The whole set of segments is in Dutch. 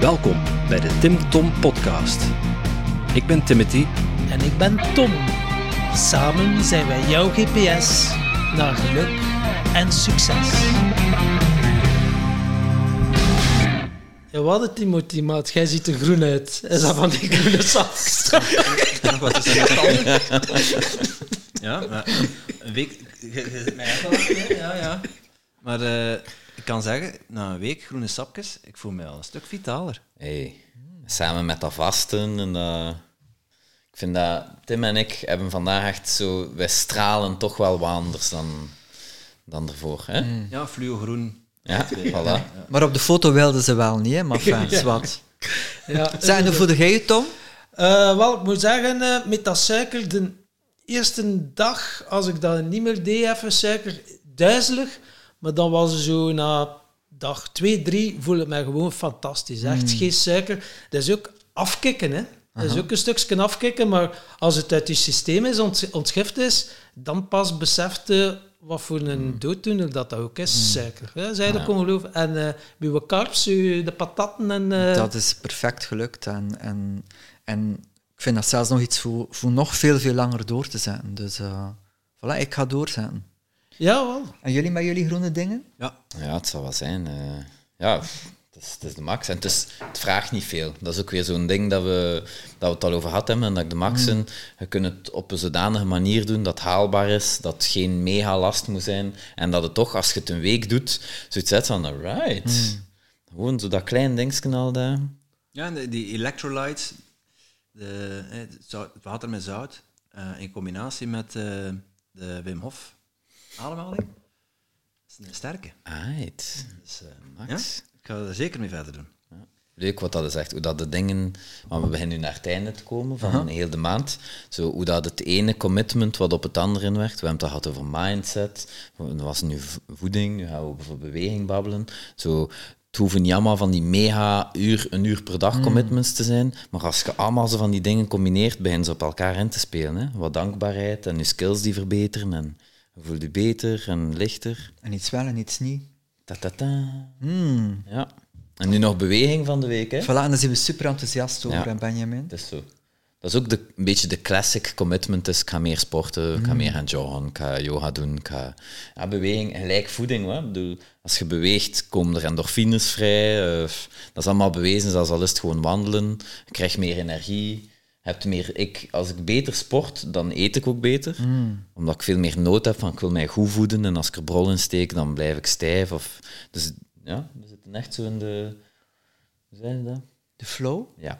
Welkom bij de Tim Tom Podcast. Ik ben Timothy. En ik ben Tom. Samen zijn wij jouw GPS naar geluk en succes. Ja, wat het Timothy, maat. Jij ziet er groen uit. Is dat van die groene sapjes? Wat is er met Ja, maar een week... Je, je zit mij echt al ja, ja. Maar eh, ik kan zeggen, na een week groene sapjes, ik voel me al een stuk vitaler. Hey, samen met dat vasten en dat... Ik vind dat Tim en ik hebben vandaag echt zo... Wij stralen toch wel wat anders dan, dan ervoor. Hè? Ja, fluogroen. Ja, voilà. Maar op de foto wilden ze wel niet, hè? maar fijn, wat. Ja. Zeg, en hoe voelde jij Tom? Eh, wel, ik moet zeggen, eh, met dat suiker, de eerste dag, als ik dat niet meer deed, even suiker, duizelig. Maar dan was het zo na dag twee, drie, voel ik mij gewoon fantastisch. Echt geen suiker. Dat is ook afkicken, hè. Dat is ook een stukje afkicken, maar als het uit je systeem is, ont ontgift is, dan pas beseft je wat voor een dooddoener dat, dat ook is, suiker. Hè. Zij dat kon geloven. En eh uw uw- de patatten en... eh, Dat is perfect gelukt. En, en, en ik vind dat zelfs nog iets voor, voor nog veel, veel langer door te zetten. Dus eh, voilà, ik ga doorzetten. Ja, wel. En jullie met jullie groene dingen? Ja, Ja, het zal wel zijn. eh. ja, het is, het is de max. En het, is, het vraagt niet veel. Dat is ook weer zo'n ding dat we, dat we het al over gehad hebben. En dat ik de max in, je kunt het op een zodanige manier doen dat het haalbaar is, dat het geen mega last moet zijn. En dat het toch, als je het een week doet, zoiets zet van, alright. Gewoon zo dat klein dingetje al daar. ja die electrolytes, de, eh, het water met zout, eh, in combinatie met eh, de Wim Hof ademhaling, dat is een sterke. Right. Dus, eh, ja, Max. ik ga er zeker mee verder doen. Leuk wat dat is echt, hoe dat de dingen, want we beginnen nu naar het einde te komen van heel de maand, zo hoe dat het ene commitment wat op het andere inwerkt. We hebben het gehad over mindset, dat was nu voeding, nu gaan we over beweging babbelen. Zo, het hoeven niet allemaal van die mega uur, een uur per dag commitments te zijn, maar als je allemaal zo van die dingen combineert, beginnen ze op elkaar in te spelen. Hè? Wat dankbaarheid en je skills die verbeteren en je voelt je beter en lichter. En iets wel en iets niet. Ta-ta-ta. Ja. En nu nog beweging van de week, hè? Voilà, en daar zijn we super enthousiast over, Ja. hè, Benjamin. Dat is zo. Dat is ook de, een beetje de classic commitment. Dus ik ga meer sporten, ik ga meer gaan joggen, ik ga yoga doen. Ik ga, ja, beweging, gelijk voeding. Hè. Ik bedoel, als je beweegt, komen er endorfines vrij. eh, dat is allemaal bewezen, zelfs al is het gewoon wandelen. Je krijgt meer energie. Hebt meer, ik, als ik beter sport, dan eet ik ook beter. Omdat ik veel meer nood heb van ik wil mij goed voeden. En als ik er brol in steek, dan blijf ik stijf. Of, dus ja, we zitten echt zo in de... Hoe je dat? De flow. Ja.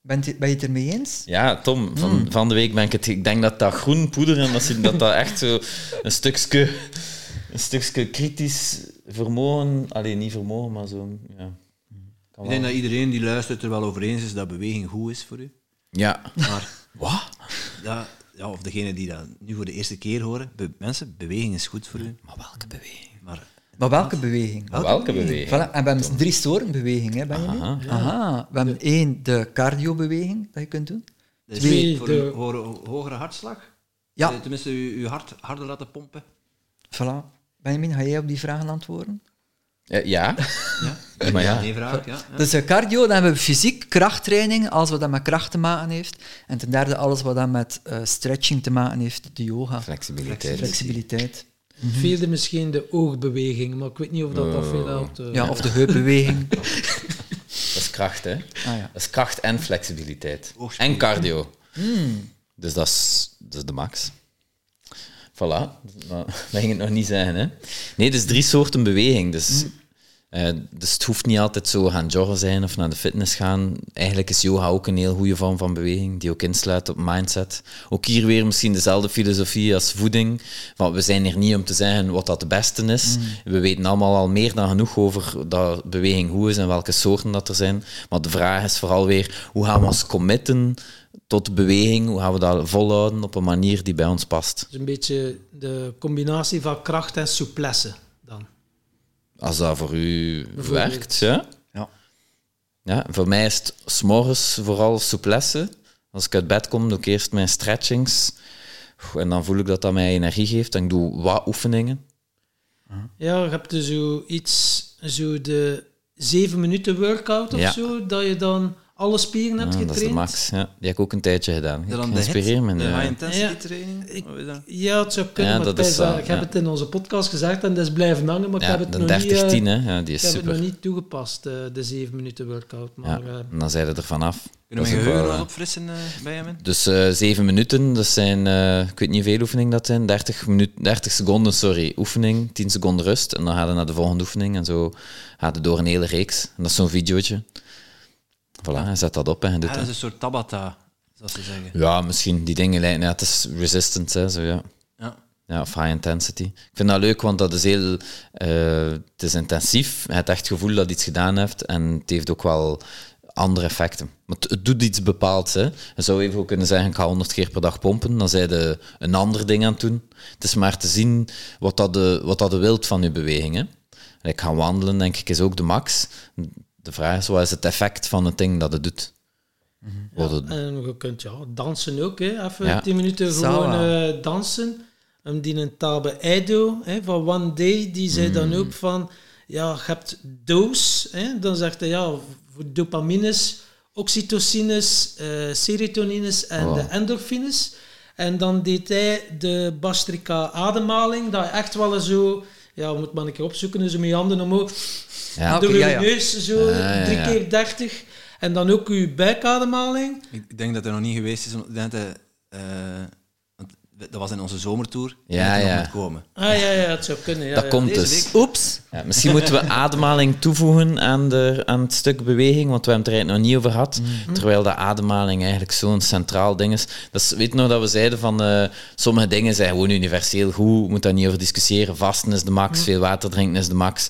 Bent je, ben je het ermee eens? Ja, Tom, van, van de week ben ik het... Ik denk dat dat groen poeder en dat, dat dat echt zo een stukje, een stukje kritisch vermogen... Alleen niet vermogen, maar zo... Ja. Kan Ik denk wel. dat iedereen die luistert er wel over eens is dat beweging goed is voor u. Ja. Maar Wat? ja, ja, of degene die dat nu voor de eerste keer horen, be- mensen, beweging is goed voor u. Maar welke beweging? Maar Maar welke beweging? Maar welke beweging? Voilà, en we hebben drie soorten beweging, hè, Benjamin? Aha. Aha. We hebben één, de cardiobeweging, dat je kunt doen. dat is Twee, voor de- een hogere, hogere hartslag? Ja. Eh, Tenminste, uw, uw hart harder laten pompen. Voilà. Benjamin, ga jij op die vragen antwoorden? Ja. ja. Ja? Maar ja. Nee, vraag, ja. ja. Dus eh, cardio, dan hebben we fysiek, krachttraining, alles wat dat met kracht te maken heeft. En ten derde, alles wat dat met eh, stretching te maken heeft, de yoga. Flexibiliteit. Flexibiliteit. Vierde misschien de oogbeweging, maar ik weet niet of dat, dat veel helpt. eh. Ja, of de heupbeweging. Dat is kracht, hè? Ah, ja. Dat is kracht en flexibiliteit. En cardio. Dus dat is, dat is de max. Voilà. Dat ging het nog niet zeggen, hè? Nee, dus drie soorten beweging. Dus, eh, dus het hoeft niet altijd zo gaan joggen zijn of naar de fitness gaan. Eigenlijk is yoga ook een heel goede vorm van beweging, die ook insluit op mindset. Ook hier weer misschien dezelfde filosofie als voeding. Want we zijn hier niet om te zeggen wat dat de beste is. We weten allemaal al meer dan genoeg over dat beweging goed is en welke soorten dat er zijn. Maar de vraag is vooral weer, hoe gaan we ons committen tot beweging? Hoe gaan we dat volhouden op een manier die bij ons past? Dus een beetje de combinatie van kracht en souplesse. Als dat voor u werkt, ja. Ja. ja. Voor mij is het s'morgens vooral souplesse. Als ik uit bed kom, doe ik eerst mijn stretchings. En dan voel ik dat dat mij energie geeft. En ik doe wat oefeningen. Ja, je hebt dus zo iets, zo de zeven minuten workout of Ja. zo, dat je dan alle spieren hebt Ja, dat is de getraind. max. Ja. Die heb ik ook een tijdje gedaan. Dan Ik inspireer me. de ja. high intensity Ja. training. Ik- is? Ja, het zou kunnen, Ja, maar dat is is, uh, zo, ik heb het in onze podcast gezegd en dat is blijven hangen, maar ik heb het de nog 30-10, niet, eh, hè. Ja, die ik is heb het nog super. niet toegepast, eh, de zeven minuten workout. Ja, Maar, eh, en dan zijn er vanaf. Kunnen we is geheugen wel, wat eh, opfrissen eh, bij hem in? Dus eh, zeven minuten, dat zijn, eh, ik weet niet hoeveel oefeningen dat zijn, 30, minuut, 30 seconden, sorry, oefening, 10 seconden rust. En dan gaan we naar de volgende oefening en zo gaat het door een hele reeks. En dat is zo'n videootje. Voilà, zet dat op en je doet Ja, dat dat. is een soort tabata, zoals ze zeggen. Ja, misschien die dingen lijken, ja, het is resistance, hè, zo ja. Ja. Ja, of high intensity. Ik vind dat leuk, want dat is heel... eh, het is intensief. Je hebt echt het gevoel dat iets gedaan hebt. En het heeft ook wel andere effecten. Maar het, het doet iets bepaalds. Hè. Je zou even ook kunnen zeggen, ik ga 100 keer per dag pompen. Dan zijn je een ander ding aan het doen. Het is maar te zien wat dat de, wat dat de wilt van je beweging. Hè. Ik gaan wandelen, denk ik, is ook de max. De vraag is, wat is het effect van het ding dat het doet? Het- En je kunt ja, dansen ook, hè. even Ja. 10 minuten gewoon eh, dansen. En die een Tabe Eido hè, van One Day, die zei dan Mm. ook van, ja, je hebt dose, hè, dan zegt hij ja, voor dopamines, oxytocines, eh, serotonines en Oh. de endorfines. En dan deed hij de Bastrika ademhaling, dat je echt wel eens zo, ja, moet maar een keer opzoeken, dus met je handen omhoog, ja. Door je ja, ja. neus zo, drie ja. keer 30. En dan ook je buikademhaling. Ik ik denk dat hij nog niet geweest is. dat, hij, eh, dat was in onze zomertour. Ja, dat hij nog ja. moet komen. Ah ja, ja, het zou kunnen. Ja, dat ja. komt Deze dus. week. Oeps. Ja, misschien moeten we ademhaling toevoegen aan, de, aan het stuk beweging, want we hebben het er eigenlijk nog niet over gehad. Terwijl de ademhaling eigenlijk zo'n centraal ding is. Dat is weet nog dat we zeiden van eh, sommige dingen zijn gewoon universeel goed, je moet daar niet over discussiëren. Vasten is de max, veel water drinken is de max.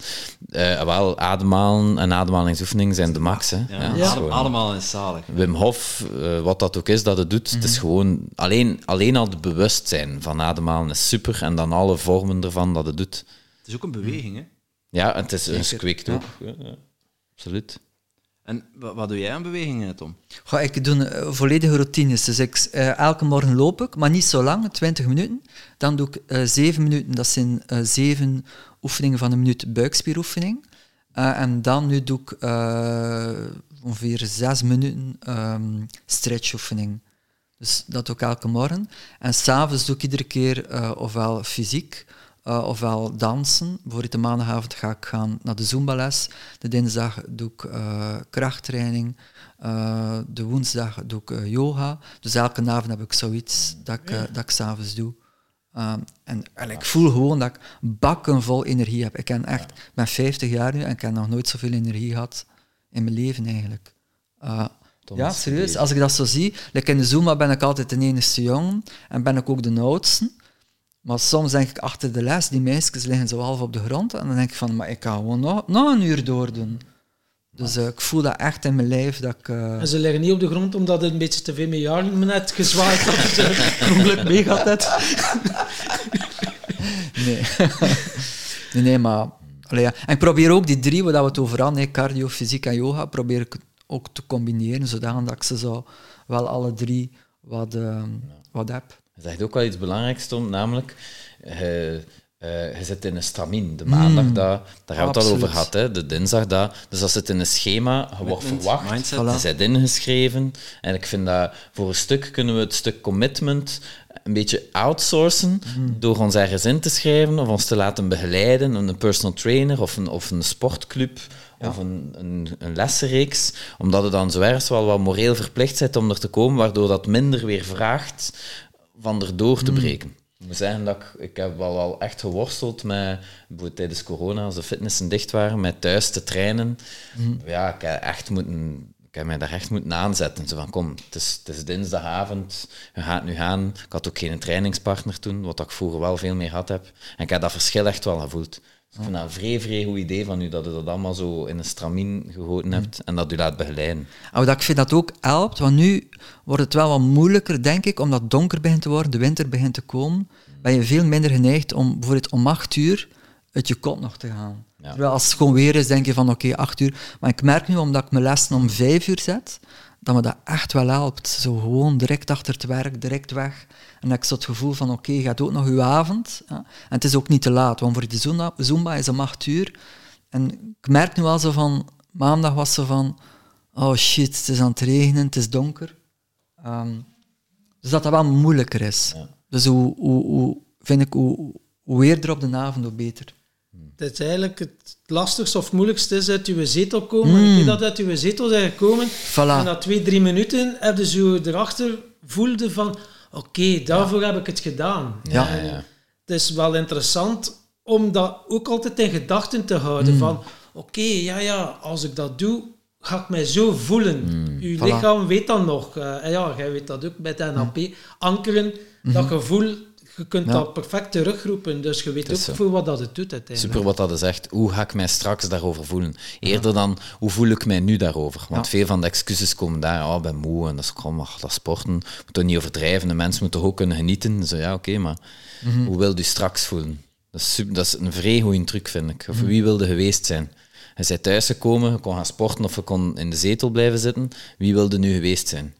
Eh, wel, ademhalen en ademhalingsoefeningen zijn de max. Hè. Ja, Ja, dat is adem- zalig. Wim Hof, eh, wat dat ook is dat het doet, het is gewoon alleen, alleen al het bewustzijn van ademhalen is super en dan alle vormen ervan dat het doet. Het is ook een beweging, hè? Ja, en het is een. Ja, ja. Absoluut. En wa- wat doe jij aan bewegingen, Tom? Ga ik doe eh, volledige routines. Dus ik, eh, elke morgen loop ik, maar niet zo lang, 20 minuten. Dan doe ik eh 7 minuten, dat zijn eh, zeven oefeningen van een minuut buikspieroefening. Eh, en dan nu doe ik eh, ongeveer 6 minuten ehm stretchoefening. Dus dat doe ik elke morgen. En s'avonds doe ik iedere keer eh, ofwel fysiek, eh, ofwel dansen. Bijvoorbeeld de maandagavond ga ik gaan naar de Zumba-les. De dinsdag doe ik eh, krachttraining. Eh, de woensdag doe ik yoga. Dus elke avond heb ik zoiets dat ik, dat ik s'avonds doe. Ehm, en, en ik voel gewoon dat ik bakken vol energie heb. Ik ken echt, ik ben 50 jaar nu en ik heb nog nooit zoveel energie gehad in mijn leven eigenlijk. Ja, serieus. Als ik dat zo zie, like in de Zumba ben ik altijd de enigste jongen en ben ik ook de oudste. Maar soms denk ik achter de les, die meisjes liggen zo half op de grond en dan denk ik van, maar ik ga gewoon nog, nog een uur doordoen. Dus eh, ik voel dat echt in mijn lijf dat ik... eh, En ze liggen niet op de grond omdat het een beetje te veel met jaren net gezwaaid had. Eh, per ongeluk mee gaat het. Nee. nee, nee, maar... Allee, ja. En ik probeer ook die drie, waar we het over hadden, hè, cardio, fysiek en yoga, probeer ik ook te combineren, zodat ik ze zo wel alle drie wat, eh, wat heb. Je zegt ook wel iets belangrijks, Tom, namelijk eh, eh, je zit in een stramien. De maandag, dat, daar hebben we het al over gehad, hè, de dinsdag. Dat, dus dat zit in een schema, je wordt verwacht, mindset. je bent ingeschreven. En ik vind dat voor een stuk kunnen we het stuk commitment een beetje outsourcen door ons ergens in te schrijven of ons te laten begeleiden, een personal trainer of een, of een sportclub of een, een, een lessenreeks, omdat het dan zo ergens wel wat moreel verplicht bent om er te komen, waardoor dat minder weer vraagt van erdoor te breken. Ik moet zeggen dat ik, ik heb wel al echt geworsteld met, tijdens corona, als de fitnessen dicht waren, met thuis te trainen. Ja, ik heb echt moeten... Ik heb mij daar echt moeten aanzetten. Zo van, kom, het is, het is dinsdagavond, je gaat nu gaan. Ik had ook geen trainingspartner toen, wat ik vroeger wel veel meer had heb. En ik heb dat verschil echt wel gevoeld. Ik vind dat een vrij, vrij goed idee van u, dat je dat allemaal zo in een stramien gegoten hebt en dat u laat begeleiden. Maar dat ik vind dat ook helpt, want nu wordt het wel wat moeilijker, denk ik, omdat het donker begint te worden, de winter begint te komen, ben je veel minder geneigd om bijvoorbeeld om acht uur uit je kot nog te gaan. Ja. Terwijl als het gewoon weer is, denk je van oké, acht uur. Maar ik merk nu, omdat ik mijn lessen om vijf uur zet, dat me dat echt wel helpt. Zo gewoon direct achter het werk, direct weg. En ik zo het gevoel van, oké, je gaat ook nog uw avond. En het is ook niet te laat, want voor die Zumba, Zumba is om acht uur. En ik merk nu al zo van, maandag was ze van, oh shit, het is aan het regenen, het is donker. Ehm, dus dat dat wel moeilijker is. Dus hoe, hoe, hoe, vind ik, hoe, hoe eerder op de avond, hoe beter. Het is eigenlijk het lastigste of moeilijkste is uit je zetel komen. Ik weet dat uit je zetel zijn gekomen. Voilà. En na twee, drie minuten heb je zo erachter voelde van... Oké, daarvoor heb ik het gedaan. Ja. Ja, ja. Het is wel interessant om dat ook altijd in gedachten te houden. Mm. Van, oké, ja, ja, als ik dat doe, ga ik mij zo voelen. Mm. Uw Voilà. lichaam weet dan nog. eh, en ja, jij weet dat ook bij het NLP. Ankeren, dat gevoel, je kunt. Ja. dat perfect terugroepen. Dus je weet ook is zo. voor wat dat het doet uiteindelijk. Super wat dat is zegt. Hoe ga ik mij straks daarover voelen? Eerder dan hoe voel ik mij nu daarover? Want Ja. veel van de excuses komen daar. Oh, ik ben moe en dat is kom, ach, dat sporten. Moet toch niet overdrijven. De mensen moeten toch ook kunnen genieten. Zo ja, oké, maar hoe wil je straks voelen? Dat is, super, dat is een vrij goede truc, vind ik. Of wie wilde geweest zijn? Je bent thuisgekomen, je kon gaan sporten of je kon in de zetel blijven zitten. Wie wilde nu geweest zijn?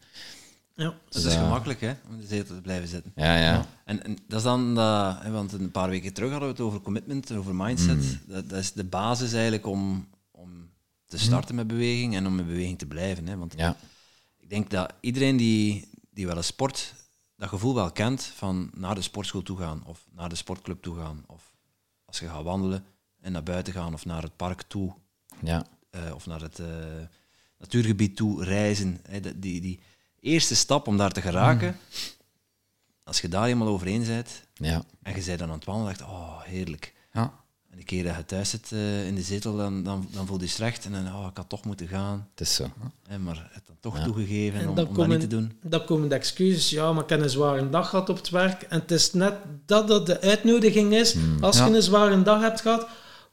Ja. Dus het is gemakkelijk, hè, om in de zetel te blijven zitten. Ja, ja. En, en dat is dan, dat, hè, want een paar weken terug hadden we het over commitment, over mindset. Dat, dat is de basis eigenlijk om, om te starten met beweging en om met beweging te blijven. Hè. Want ja. ik denk dat iedereen die, die wel eens sport, dat gevoel wel kent van naar de sportschool toe gaan of naar de sportclub toe gaan. Of als je gaat wandelen en naar buiten gaan of naar het park toe ja. eh, of naar het eh, natuurgebied toe reizen. Hè, dat- die, die eerste stap om daar te geraken, als je daar eenmaal overheen bent ja. en je bent dan aan het wandelen, dacht oh heerlijk. Ja. En de keer dat je thuis zit eh, in de zetel, dan, dan, dan voel je slecht en dan, oh, ik had toch moeten gaan. Het is zo. Hè, maar het dan toch toegegeven En om, dan om dat niet te doen. dan komen de excuses. Ja, maar ik heb een zware dag gehad op het werk. En het is net dat dat de uitnodiging is. Als Ja. je een zware dag hebt gehad,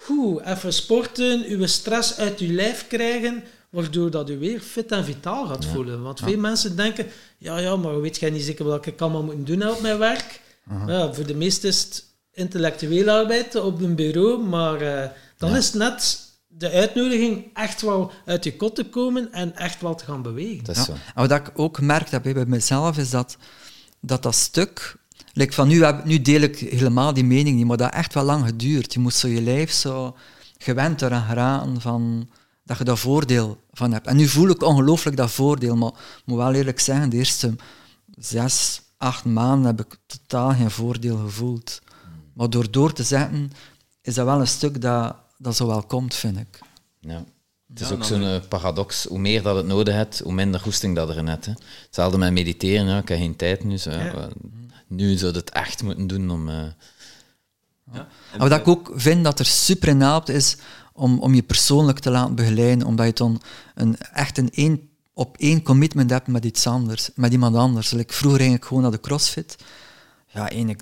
hoe, even sporten, je stress uit je lijf krijgen, waardoor dat je weer fit en vitaal gaat voelen. Want veel mensen denken, ja, ja, maar weet jij niet zeker wat ik allemaal moet doen op mijn werk? Ja, voor de meesten is het intellectuele arbeid op een bureau, maar eh, dan is het net de uitnodiging echt wel uit je kot te komen en echt wel te gaan bewegen. Het is Ja. zo. En wat ik ook gemerkt heb bij mezelf, is dat dat, dat stuk... Like van nu, heb, nu deel ik helemaal die mening niet, maar dat heeft echt wel lang geduurd. Je moet zo je lijf zo gewend eraan geraken van, dat je daar voordeel van hebt. En nu voel ik ongelooflijk dat voordeel, maar ik moet wel eerlijk zeggen, de eerste zes, acht maanden heb ik totaal geen voordeel gevoeld. Maar door door te zetten, is dat wel een stuk dat, dat zo wel komt, vind ik. Ja. Het is Ja, ook zo'n eh, paradox. Hoe meer dat het nodig hebt, hoe minder goesting dat erin hebt. Hè. Hetzelfde met mediteren. Ja. Ik heb geen tijd nu. Zo, ja, wel, Nu zou je het echt moeten doen om... eh, Ja. En Maar wat ik ook vind dat er super in helpt, is om, om je persoonlijk te laten begeleiden, omdat je dan een, echt een één, op één commitment hebt met iets anders, met iemand anders. Like, vroeger ging ik gewoon naar de crossfit. Ja, één, ik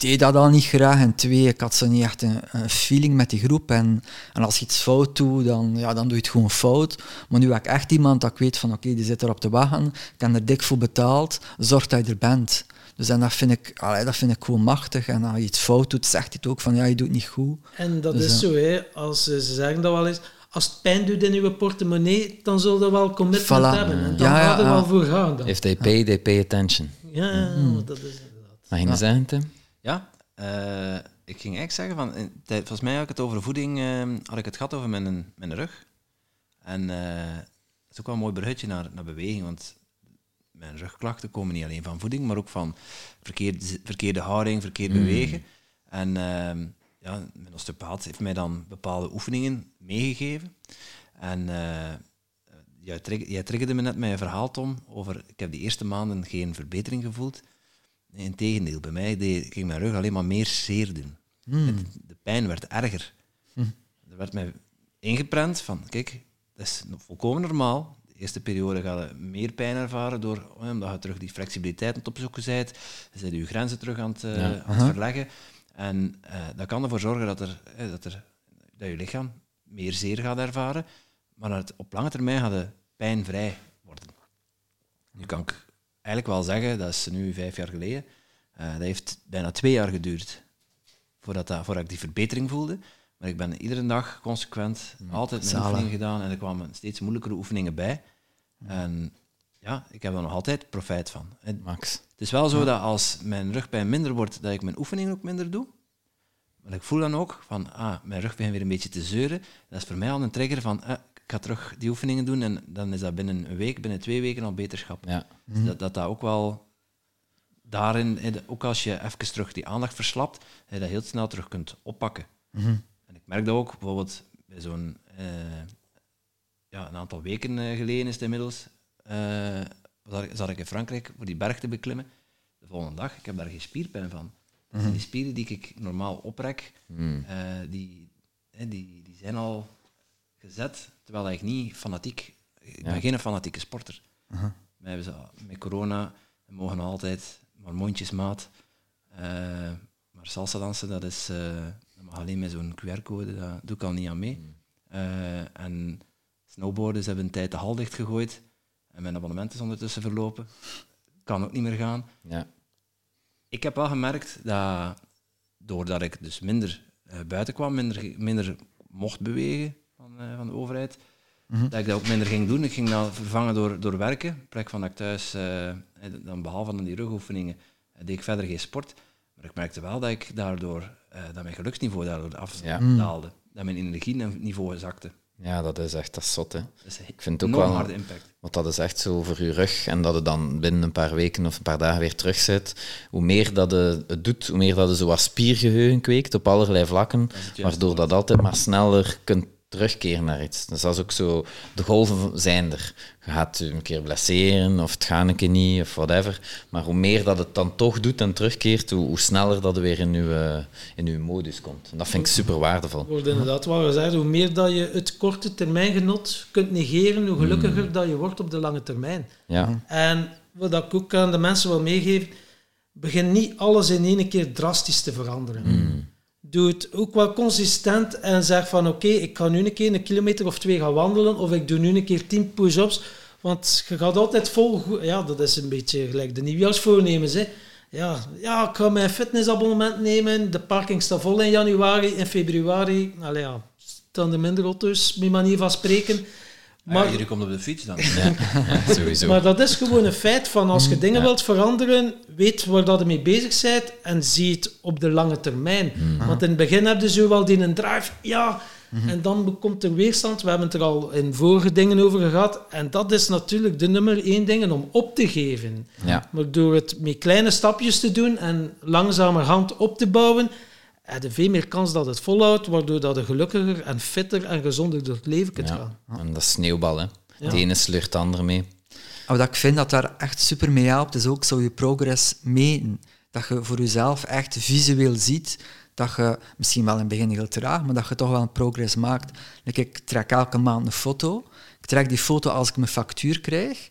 deed dat al niet graag. En twee, ik had zo niet echt een, feeling met die groep. En, en als je iets fout doet, dan, ja, dan doe je het gewoon fout. Maar nu heb ik echt iemand dat ik weet van, oké, die zit erop te wachten. Ik heb er dik voor betaald. Zorg dat je er bent. Dus en dat vind, ik, allee, dat vind ik gewoon machtig. En als je iets fout doet, zegt hij het ook van, ja, je doet het niet goed. En dat Dus is zo, hè. Als ze ze zeggen dat wel eens, als het pijn doet in je portemonnee, dan zul je wel commitment Voilà. hebben. En dan Ja, gaat er ja. wel voor gaan. Dan. if they pay, they pay attention. Ja, ja, Mm. dat is inderdaad. Mag je niet zeggen, Tim? Ja, eh, ik ging eigenlijk zeggen, van, volgens mij had ik het over voeding, eh, had ik het gehad over mijn, mijn rug. En eh, dat is ook wel een mooi bruggetje naar, naar beweging, want mijn rugklachten komen niet alleen van voeding, maar ook van verkeerde, verkeerde houding, verkeerd bewegen. En ehm, ja, mijn osteopaat heeft mij dan bepaalde oefeningen meegegeven. En eh, jij, trigger, jij triggerde me net met een verhaal, Tom, over ik heb die eerste maanden geen verbetering gevoeld. Nee, integendeel, bij mij deed, ging mijn rug alleen maar meer zeer doen. Het- De pijn werd erger. Er werd mij ingeprent van, kijk, dat is volkomen normaal. Eerste periode ga je meer pijn ervaren door, omdat je terug die flexibiliteit aan het opzoeken bent. Je bent je grenzen terug aan het, eh, aan het verleggen. En eh, dat kan ervoor zorgen dat, er, eh, dat, er, dat je lichaam meer zeer gaat ervaren. Maar dat het op lange termijn gaat je pijnvrij worden. Nu kan ik eigenlijk wel zeggen, dat is nu vijf jaar geleden, eh, dat heeft bijna twee jaar geduurd voordat, dat, voordat ik die verbetering voelde. Maar ik ben iedere dag consequent altijd mijn zalig. oefeningen gedaan en er kwamen steeds moeilijkere oefeningen bij. En ja, ik heb er nog altijd profijt van. Het, Max. het is wel zo dat als mijn rugpijn minder wordt, dat ik mijn oefeningen ook minder doe. Maar ik voel dan ook van, ah, mijn rug begint weer een beetje te zeuren. Dat is voor mij al een trigger van, eh, ik ga terug die oefeningen doen en dan is dat binnen een week, binnen twee weken al beterschap. Ja. Dus dat, dat dat ook wel daarin, ook als je even terug die aandacht verslapt, hè, dat heel snel terug kunt oppakken. En ik merk dat ook bijvoorbeeld bij zo'n, eh, ja, een aantal weken eh, geleden is het inmiddels, eh, zat, ik, in Frankrijk voor die berg te beklimmen. De volgende dag, ik heb daar geen spierpijn van. En die spieren die ik normaal oprek, Hmm. eh, die, die, die zijn al gezet, terwijl ik niet fanatiek... Ik ben geen fanatieke sporter. Maar hebben ze, met corona we mogen altijd maar mondjesmaat. Eh, maar salsa dansen, dat, is, dat mag alleen met zo'n QR-code, daar doe ik al niet aan mee. Eh, en snowboarden, ze hebben een tijd de hal dicht gegooid. En mijn abonnement is ondertussen verlopen. Kan ook niet meer gaan. Ja. Ik heb wel gemerkt dat doordat ik dus minder eh, buiten kwam, minder, minder mocht bewegen van, eh, van de overheid, dat ik dat ook minder ging doen. Ik ging dat vervangen door, door werken. In plek van dat ik thuis, eh, dan behalve dan die rugoefeningen, deed ik verder geen sport. Maar ik merkte wel dat ik daardoor, dat mijn geluksniveau daardoor afdaalde. Dat mijn energieniveau zakte. Ja, dat is echt dat is zot. Hè. Dat is Ik vind het ook wel... harde impact. Want dat is echt zo voor je rug. En dat het dan binnen een paar weken of een paar dagen weer terug zit. Hoe meer dat het doet, hoe meer dat je zo wat spiergeheugen kweekt op allerlei vlakken. het Waardoor dat altijd maar sneller kunt terugkeren naar iets. Dus dat is ook zo... De golven zijn er. Je gaat een keer blesseren of het gaat een keer niet of whatever. Maar hoe meer dat het dan toch doet en terugkeert, hoe, hoe sneller dat weer in je, in uw modus komt. En dat vind ik super waardevol. wordt inderdaad wel gezegd, hoe meer dat je het korte termijn genot kunt negeren, hoe gelukkiger dat je wordt op de lange termijn. Ja. En wat ik ook aan de mensen wil meegeven, begin niet alles in één keer drastisch te veranderen. Doe het ook wel consistent en zeg van oké, ik ga nu een keer een kilometer of twee gaan wandelen of ik doe nu een keer tien push-ups. Want je gaat altijd vol... Ja, dat is een beetje gelijk de nieuwjaarsvoornemens. Hè. Ja, ja, ik ga mijn fitnessabonnement nemen. De parking staat vol in januari. In februari allee, ja, staan er minder auto's, met manier van spreken. Maar Maar, ja, jullie komt op de fiets dan. Ja, sowieso. maar dat is gewoon een feit van als je dingen wilt veranderen, weet waar dat je mee bezig bent en zie het op de lange termijn. Want in het begin heb je zo wel die een drive, ja, en dan komt er weerstand. We hebben het er al in vorige dingen over gehad. En dat is natuurlijk de nummer één ding om op te geven. Ja. Maar door het met kleine stapjes te doen en langzamerhand op te bouwen, heb je veel meer kans dat het volhoudt, waardoor dat je gelukkiger en fitter en gezonder door het leven kunt gaan. Ja. En dat is sneeuwbal, hè. Het ene sleurt het andere mee. Maar wat ik vind dat daar echt super mee helpt, is ook zo je progress meten. Dat je voor jezelf echt visueel ziet dat je, misschien wel in het begin heel traag, maar dat je toch wel een progress maakt. Like, ik trek elke maand een foto. Ik trek die foto als ik mijn factuur krijg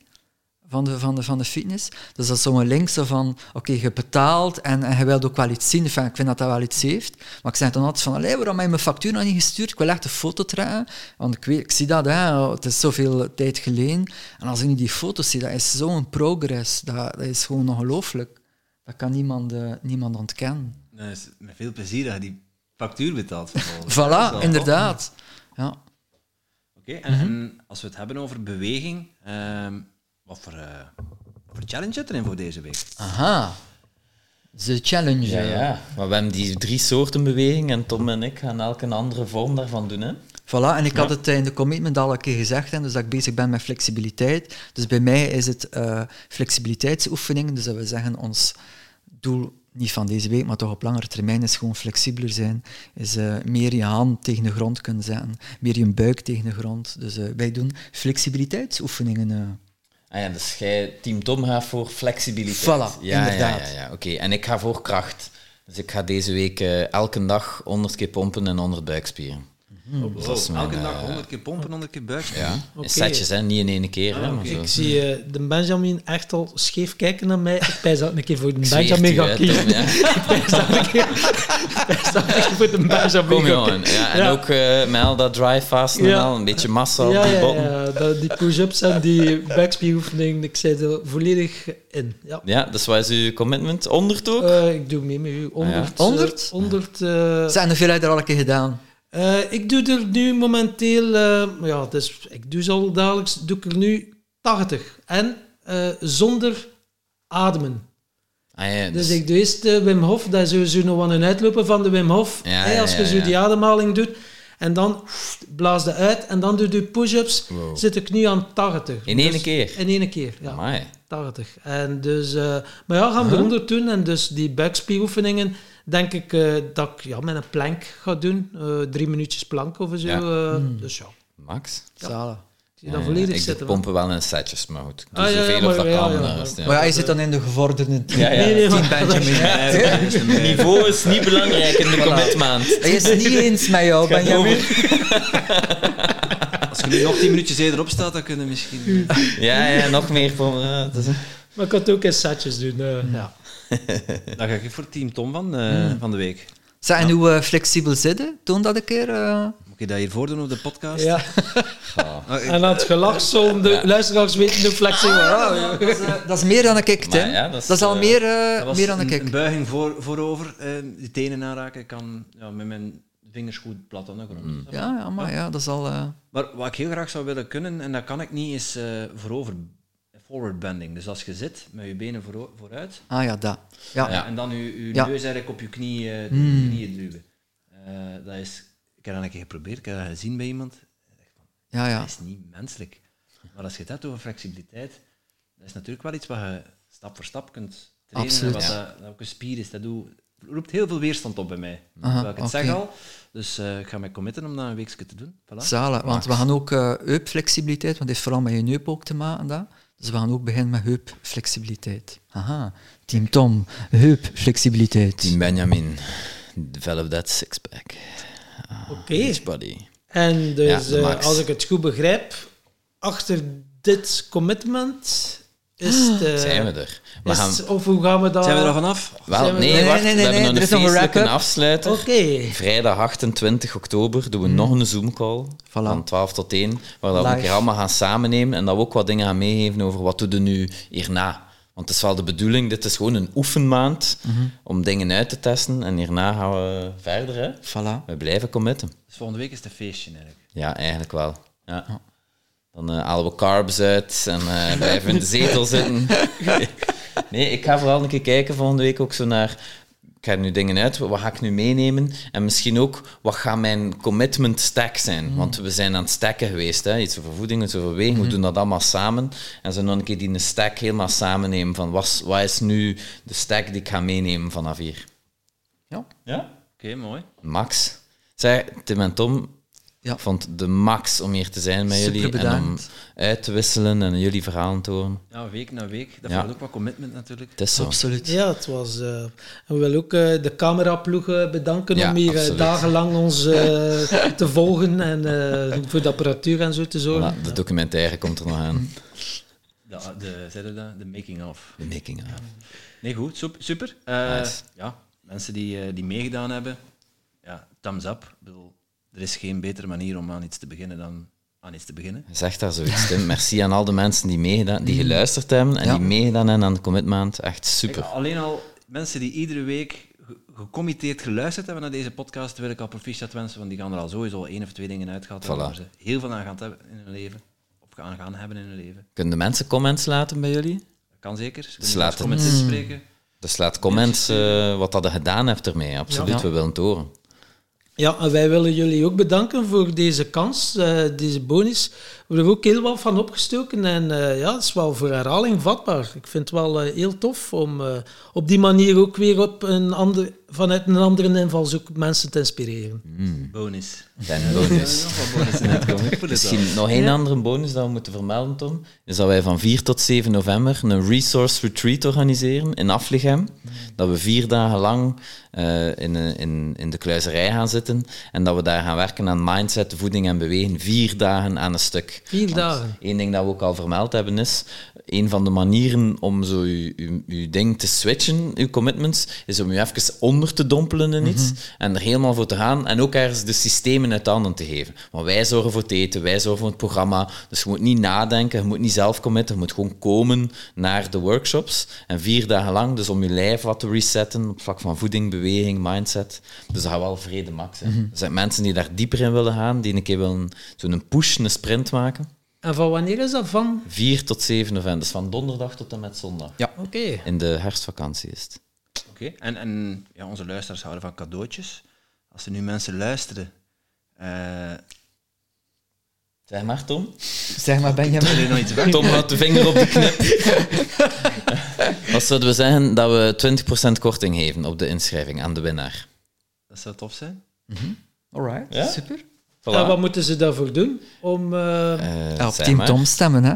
van de, van de, van de fitness. Dus dat is zo'n link zo van, oké, je betaalt en, en je wilt ook wel iets zien. Enfin, ik vind dat dat wel iets heeft. Maar ik zeg dan altijd van, allee, waarom heb je mijn factuur nog niet gestuurd? Ik wil echt een foto trekken. Want ik, weet, ik zie dat, hè, het is zoveel tijd geleden. En als ik nu die foto's zie, dat is zo'n progress. Dat, dat is gewoon ongelooflijk. Dat kan niemand, eh, niemand ontkennen. Dat is met veel plezier dat je die factuur betaalt. Voilà, inderdaad. Ja. Oké, en, en als we het hebben over beweging, ehm, wat, voor, eh, voor challenge zit erin voor deze week? Aha. De challenge. Ja, ja. Maar we hebben die drie soorten beweging en Tom en ik gaan elke een andere vorm daarvan doen, hè. Voilà, en ik had het in de commitment al een keer gezegd, hè, dus dat ik bezig ben met flexibiliteit. Dus bij mij is het eh, flexibiliteitsoefeningen, dus dat we zeggen, ons doel, niet van deze week, maar toch op langere termijn, is gewoon flexibeler zijn. Is eh, meer je hand tegen de grond kunnen zetten, meer je buik tegen de grond. Dus eh, wij doen flexibiliteitsoefeningen. Eh. Ah ja, dus jij, Team Tom, gaat voor flexibiliteit. Voilà, ja, inderdaad. Ja, ja, ja. oké. En ik ga voor kracht. Dus ik ga deze week eh, elke dag 100 keer pompen en 100 buikspieren. Mijn, Elke dag eh, 100 keer pompen, 100 keer buik. Ja, in setjes, hè. niet in één keer. hè, zo. Ik zie eh, de Benjamin echt al scheef kijken naar mij. Ik pijs dat een keer voor de Benjamin het u, ga hè, kiezen. Ik pijs dat pijs dat ik voor de Kom jongen. Ja, en Ja. ook eh, met al dat dry fast en Ja. al, een beetje massa op ja, botten. ja, die push-ups en die backspieroefeningen, ik zit er volledig in. Ja. Ja, dus wat is uw commitment? 100 ook? Eh, ik doe mee met u. 100. ja. 100? eh, 100 eh, Zijn er veel je er al een keer gedaan? eh, ik doe er nu momenteel, eh, ja, dus ik doe ze al dagelijks, doe ik er nu 80. En eh, zonder ademen. Ah, ja, Dus dus- ik doe eerst de Wim Hof, dat is sowieso nog wel een uitloper van de Wim Hof. Ja, ja, als je ja, zo ja. die ademhaling doet. En dan blaas je uit en dan doe je push-ups. Wow. Zit ik nu aan 80. In één Dus- keer? In één keer, ja. Amai. 80. En dus, eh, maar ja, gaan we eronder doen. En dus die buikspieroefeningen, denk ik eh, dat ik ja, met een plank ga doen. Eh, drie minuutjes plank of zo. Ja. eh, Dus ja, Max? Zalig. ik dat Ja, volledig ik man. pompen wel in setjes, maar goed. Ik doe Ah, zoveel maar dat ja, kan. Maar ja, je zit dan in de gevorderde team. Ja, ja. Nee, nee, Team maar- Benjamin. Niveau is niet belangrijk in de commitment. Hij is het niet eens met jou, Het gaat Benjamin. Als je nu nog tien minuutjes eerder opstaat, dan kunnen we misschien... Ja, ja, nog meer voor. Maar ik kan het ook in setjes doen. eh, ja. Dan ga ik voor team Tom van, eh, van de week. En hoe eh, flexibel zitten? Toon dat een keer. Moet je dat hier voordoen op de podcast? Ja. Ah, ik- En aan het gelach zullen de luisteraars weten hoe flexibel. Ah, ja. dat, is, eh, dat is meer dan. Maar ja, dat dat, is, is, al eh, meer, eh, Dat was meer dan een, een buiging voor, voorover, eh, die tenen aanraken. Ik kan ja, met mijn vingers goed plat aan de grond. Ja, ja, maar ja, dat is al... eh, Maar wat ik heel graag zou willen kunnen, en dat kan ik niet, is eh, voorover forward bending. Dus als je zit met je benen vooro- vooruit Ah ja, dat. Ja. ja, en dan je, je Ja. neus eigenlijk op je knie, eh, Mm. knieën duwen. Eh, dat is, ik heb dat een keer geprobeerd, ik heb dat gezien bij iemand. Ja, ja. Dat is niet menselijk. Maar als je het hebt over flexibiliteit, dat is natuurlijk wel iets wat je stap voor stap kunt trainen. Absoluut. Wat dat, dat ook een spier is. Dat doet, roept heel veel weerstand op bij mij. Aha, Terwijl ik het zeg al. Dus eh, ik ga mij committen om dat een weekje te doen. Voilà. Zalig, want we gaan ook eh heupflexibiliteit, want het heeft vooral met je heup ook te maken. Dat. Dus we gaan ook beginnen met heupflexibiliteit. Aha, Team Tom, heupflexibiliteit. Team Benjamin. Develop that six-pack. Oké. Beach body. En dus, Ja, de eh, als ik het goed begrijp, achter dit commitment is het... eh, Zijn we er? We gaan... het- Of hoe gaan we dat... Zijn we er al vanaf? Wel, nee, Nee, wacht. nee, nee, we hebben nee, nog er een is nog een feestelijke wrap-up. afsluiter. Oké. Vrijdag 28 oktober doen we nog een Zoom-call van 12 tot 1, waar dat we een keer allemaal gaan samennemen en dat we ook wat dingen gaan meegeven over wat doen we nu hierna. Want het is wel de bedoeling, dit is gewoon een oefenmaand om dingen uit te testen en hierna gaan we verder. Hè. Voilà. We blijven committen. Dus volgende week is het een feestje eigenlijk. Ja, eigenlijk wel. Ja. Dan eh, halen we carbs uit en eh, blijven we in de zetel zitten. Nee, ik ga vooral een keer kijken volgende week ook zo naar... Ik ga nu dingen uit, wat ga ik nu meenemen? En misschien ook, wat gaat mijn commitment stack zijn? Want we zijn aan het stacken geweest, hè? iets over voeding, iets over wegen. We doen dat allemaal samen. En zo nog een keer die een stack helemaal samen nemen van wat, is- wat is nu de stack die ik ga meenemen vanaf hier? Ja. Ja? Oké, mooi. Max. Zeg, Tim en Tom, Ja. ik vond de max om hier te zijn met Super jullie en om uit te wisselen en jullie verhalen te horen. Ja, week na week. Dat Ja. ook wat commitment natuurlijk. Het is zo. Absoluut. Ja, het was... eh, en we willen ook eh, de cameraploeg eh, bedanken Ja, om hier eh, absoluut. dagenlang ons eh, te volgen en eh, voor de apparatuur en zo te zorgen. Voilà, de documentaire komt er nog aan. De, de, zei je dat? De making of. De making of. Nee, goed. sup- Super. Eh, Nice. Ja, mensen die, eh, die meegedaan hebben, ja, thumbs up. Ik bedoel, er is geen betere manier om aan iets te beginnen dan aan iets te beginnen. Zeg daar zoiets, Tim. Merci aan al de mensen die, meegedaan, die geluisterd hebben en Ja. die meegedaan hebben aan de commitment. Echt super. Kijk, alleen al mensen die iedere week ge- gecommitteerd geluisterd hebben naar deze podcast, wil ik al proficiat wensen, want die gaan er al sowieso één of twee dingen hebben Voilà. waar ze heel veel aan gaan hebben in hun leven. Of gaan, gaan hebben in hun leven. Kunnen de mensen comments laten bij jullie? Dat kan zeker. Ze Dus laten- comments inspreken. Dus laat comments eh, wat dat je gedaan hebt ermee. Absoluut, Ja. we willen het horen. Ja, en wij willen jullie ook bedanken voor deze kans, eh, deze bonus. We hebben er ook heel wat van opgestoken en eh, ja, het is wel voor herhaling vatbaar. Ik vind het wel eh, heel tof om eh, op die manier ook weer op een ander, vanuit een andere invalshoek mensen te inspireren. Bonus. Kleine bonus. Nog wat bonus. Misschien nog één andere bonus dat we moeten vermelden, Tom. Is dat wij van 4 tot 7 november een resource retreat organiseren in Aflichem. Dat we vier dagen lang eh, in, in, in de kluizerij gaan zitten. En dat we daar gaan werken aan mindset, voeding en bewegen. Vier dagen aan een stuk. Vier dagen. Eén ding dat we ook al vermeld hebben is, een van de manieren om zo je, je, je ding te switchen, je commitments, is om je even onder te dompelen in iets en er helemaal voor te gaan en ook ergens de systemen uit handen te geven. Want wij zorgen voor het eten, wij zorgen voor het programma, dus je moet niet nadenken, je moet niet zelf committen, je moet gewoon komen naar de workshops en vier dagen lang, dus om je lijf wat te resetten op vlak van voeding, beweging, mindset. Dus dat gaat wel vrede max. hè. Er zijn mensen die daar dieper in willen gaan, die een keer willen zo'n push, een sprint maken. En van wanneer is dat? Van? 4 tot 7 november, dus van donderdag tot en met zondag. Ja. Oké. In de herfstvakantie is het. Oké. En, en ja, onze luisteraars houden van cadeautjes. Als er nu mensen luisteren... eh Zeg maar, Tom. Zeg maar, Benjamin. wil je nog iets weg? Tom houdt de vinger op de knip. Wat zouden we zeggen dat we 20% korting geven op de inschrijving aan de winnaar? Dat zou tof zijn. Alright, Ja? super. Voilà. En wat moeten ze daarvoor doen? Om, eh, Eh, op Team maar. Tom stemmen, hè.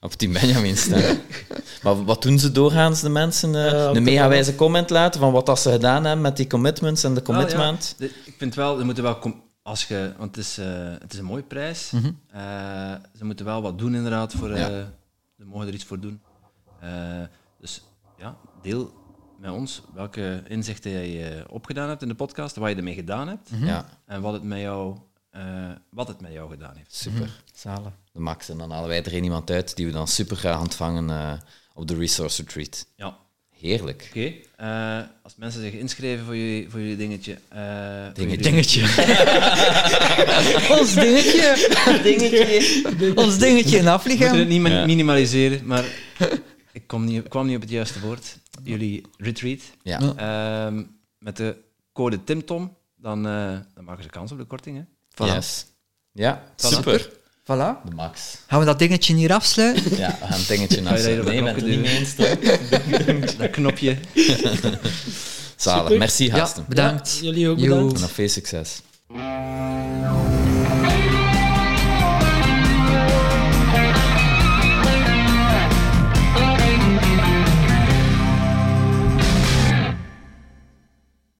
Op Team Benjamin staan. maar wat doen ze doorgaans, de mensen? eh, Ja, op een de megawijze comment laten van wat dat ze gedaan hebben met die commitments en de commitment? Wel, ja. De- ik vind wel, er moeten wel... com- Als je, want het is, eh, het is een mooie prijs. Eh, ze moeten wel wat doen, inderdaad. Voor, eh, Ja. Ze mogen er iets voor doen. Eh, dus deel met ons welke inzichten jij eh, opgedaan hebt in de podcast, wat je ermee gedaan hebt Ja, en wat het met jou, eh, wat het met jou gedaan heeft. super. Zalen. De max. En dan halen wij er één iemand uit die we dan super graag ontvangen eh, op de Resource Retreat. Ja, Heerlijk. oké. Eh, als mensen zich inschrijven voor jullie, voor jullie dingetje. eh, voor Dingetje. jullie- Dingetje. Ons dingetje. Dingetje. Ons dingetje in We moeten het afvliegen. niet Ja. minimaliseren, maar ik kom niet, kwam niet op het juiste woord. Jullie retreat. Ja. Ehm, met de code TIMTOM, dan, eh, dan maken ze kans op de korting. Hè? Voilà. Yes. Ja, Voilà. super. Voilà. De max. Gaan we dat dingetje hier afsluiten? Ja, we gaan het dingetje op Nee, bent het niet eens. Dat knopje. Zalig. Super. Merci, Ja, gasten. bedankt. jullie ook Yo. bedankt. En nog veel succes.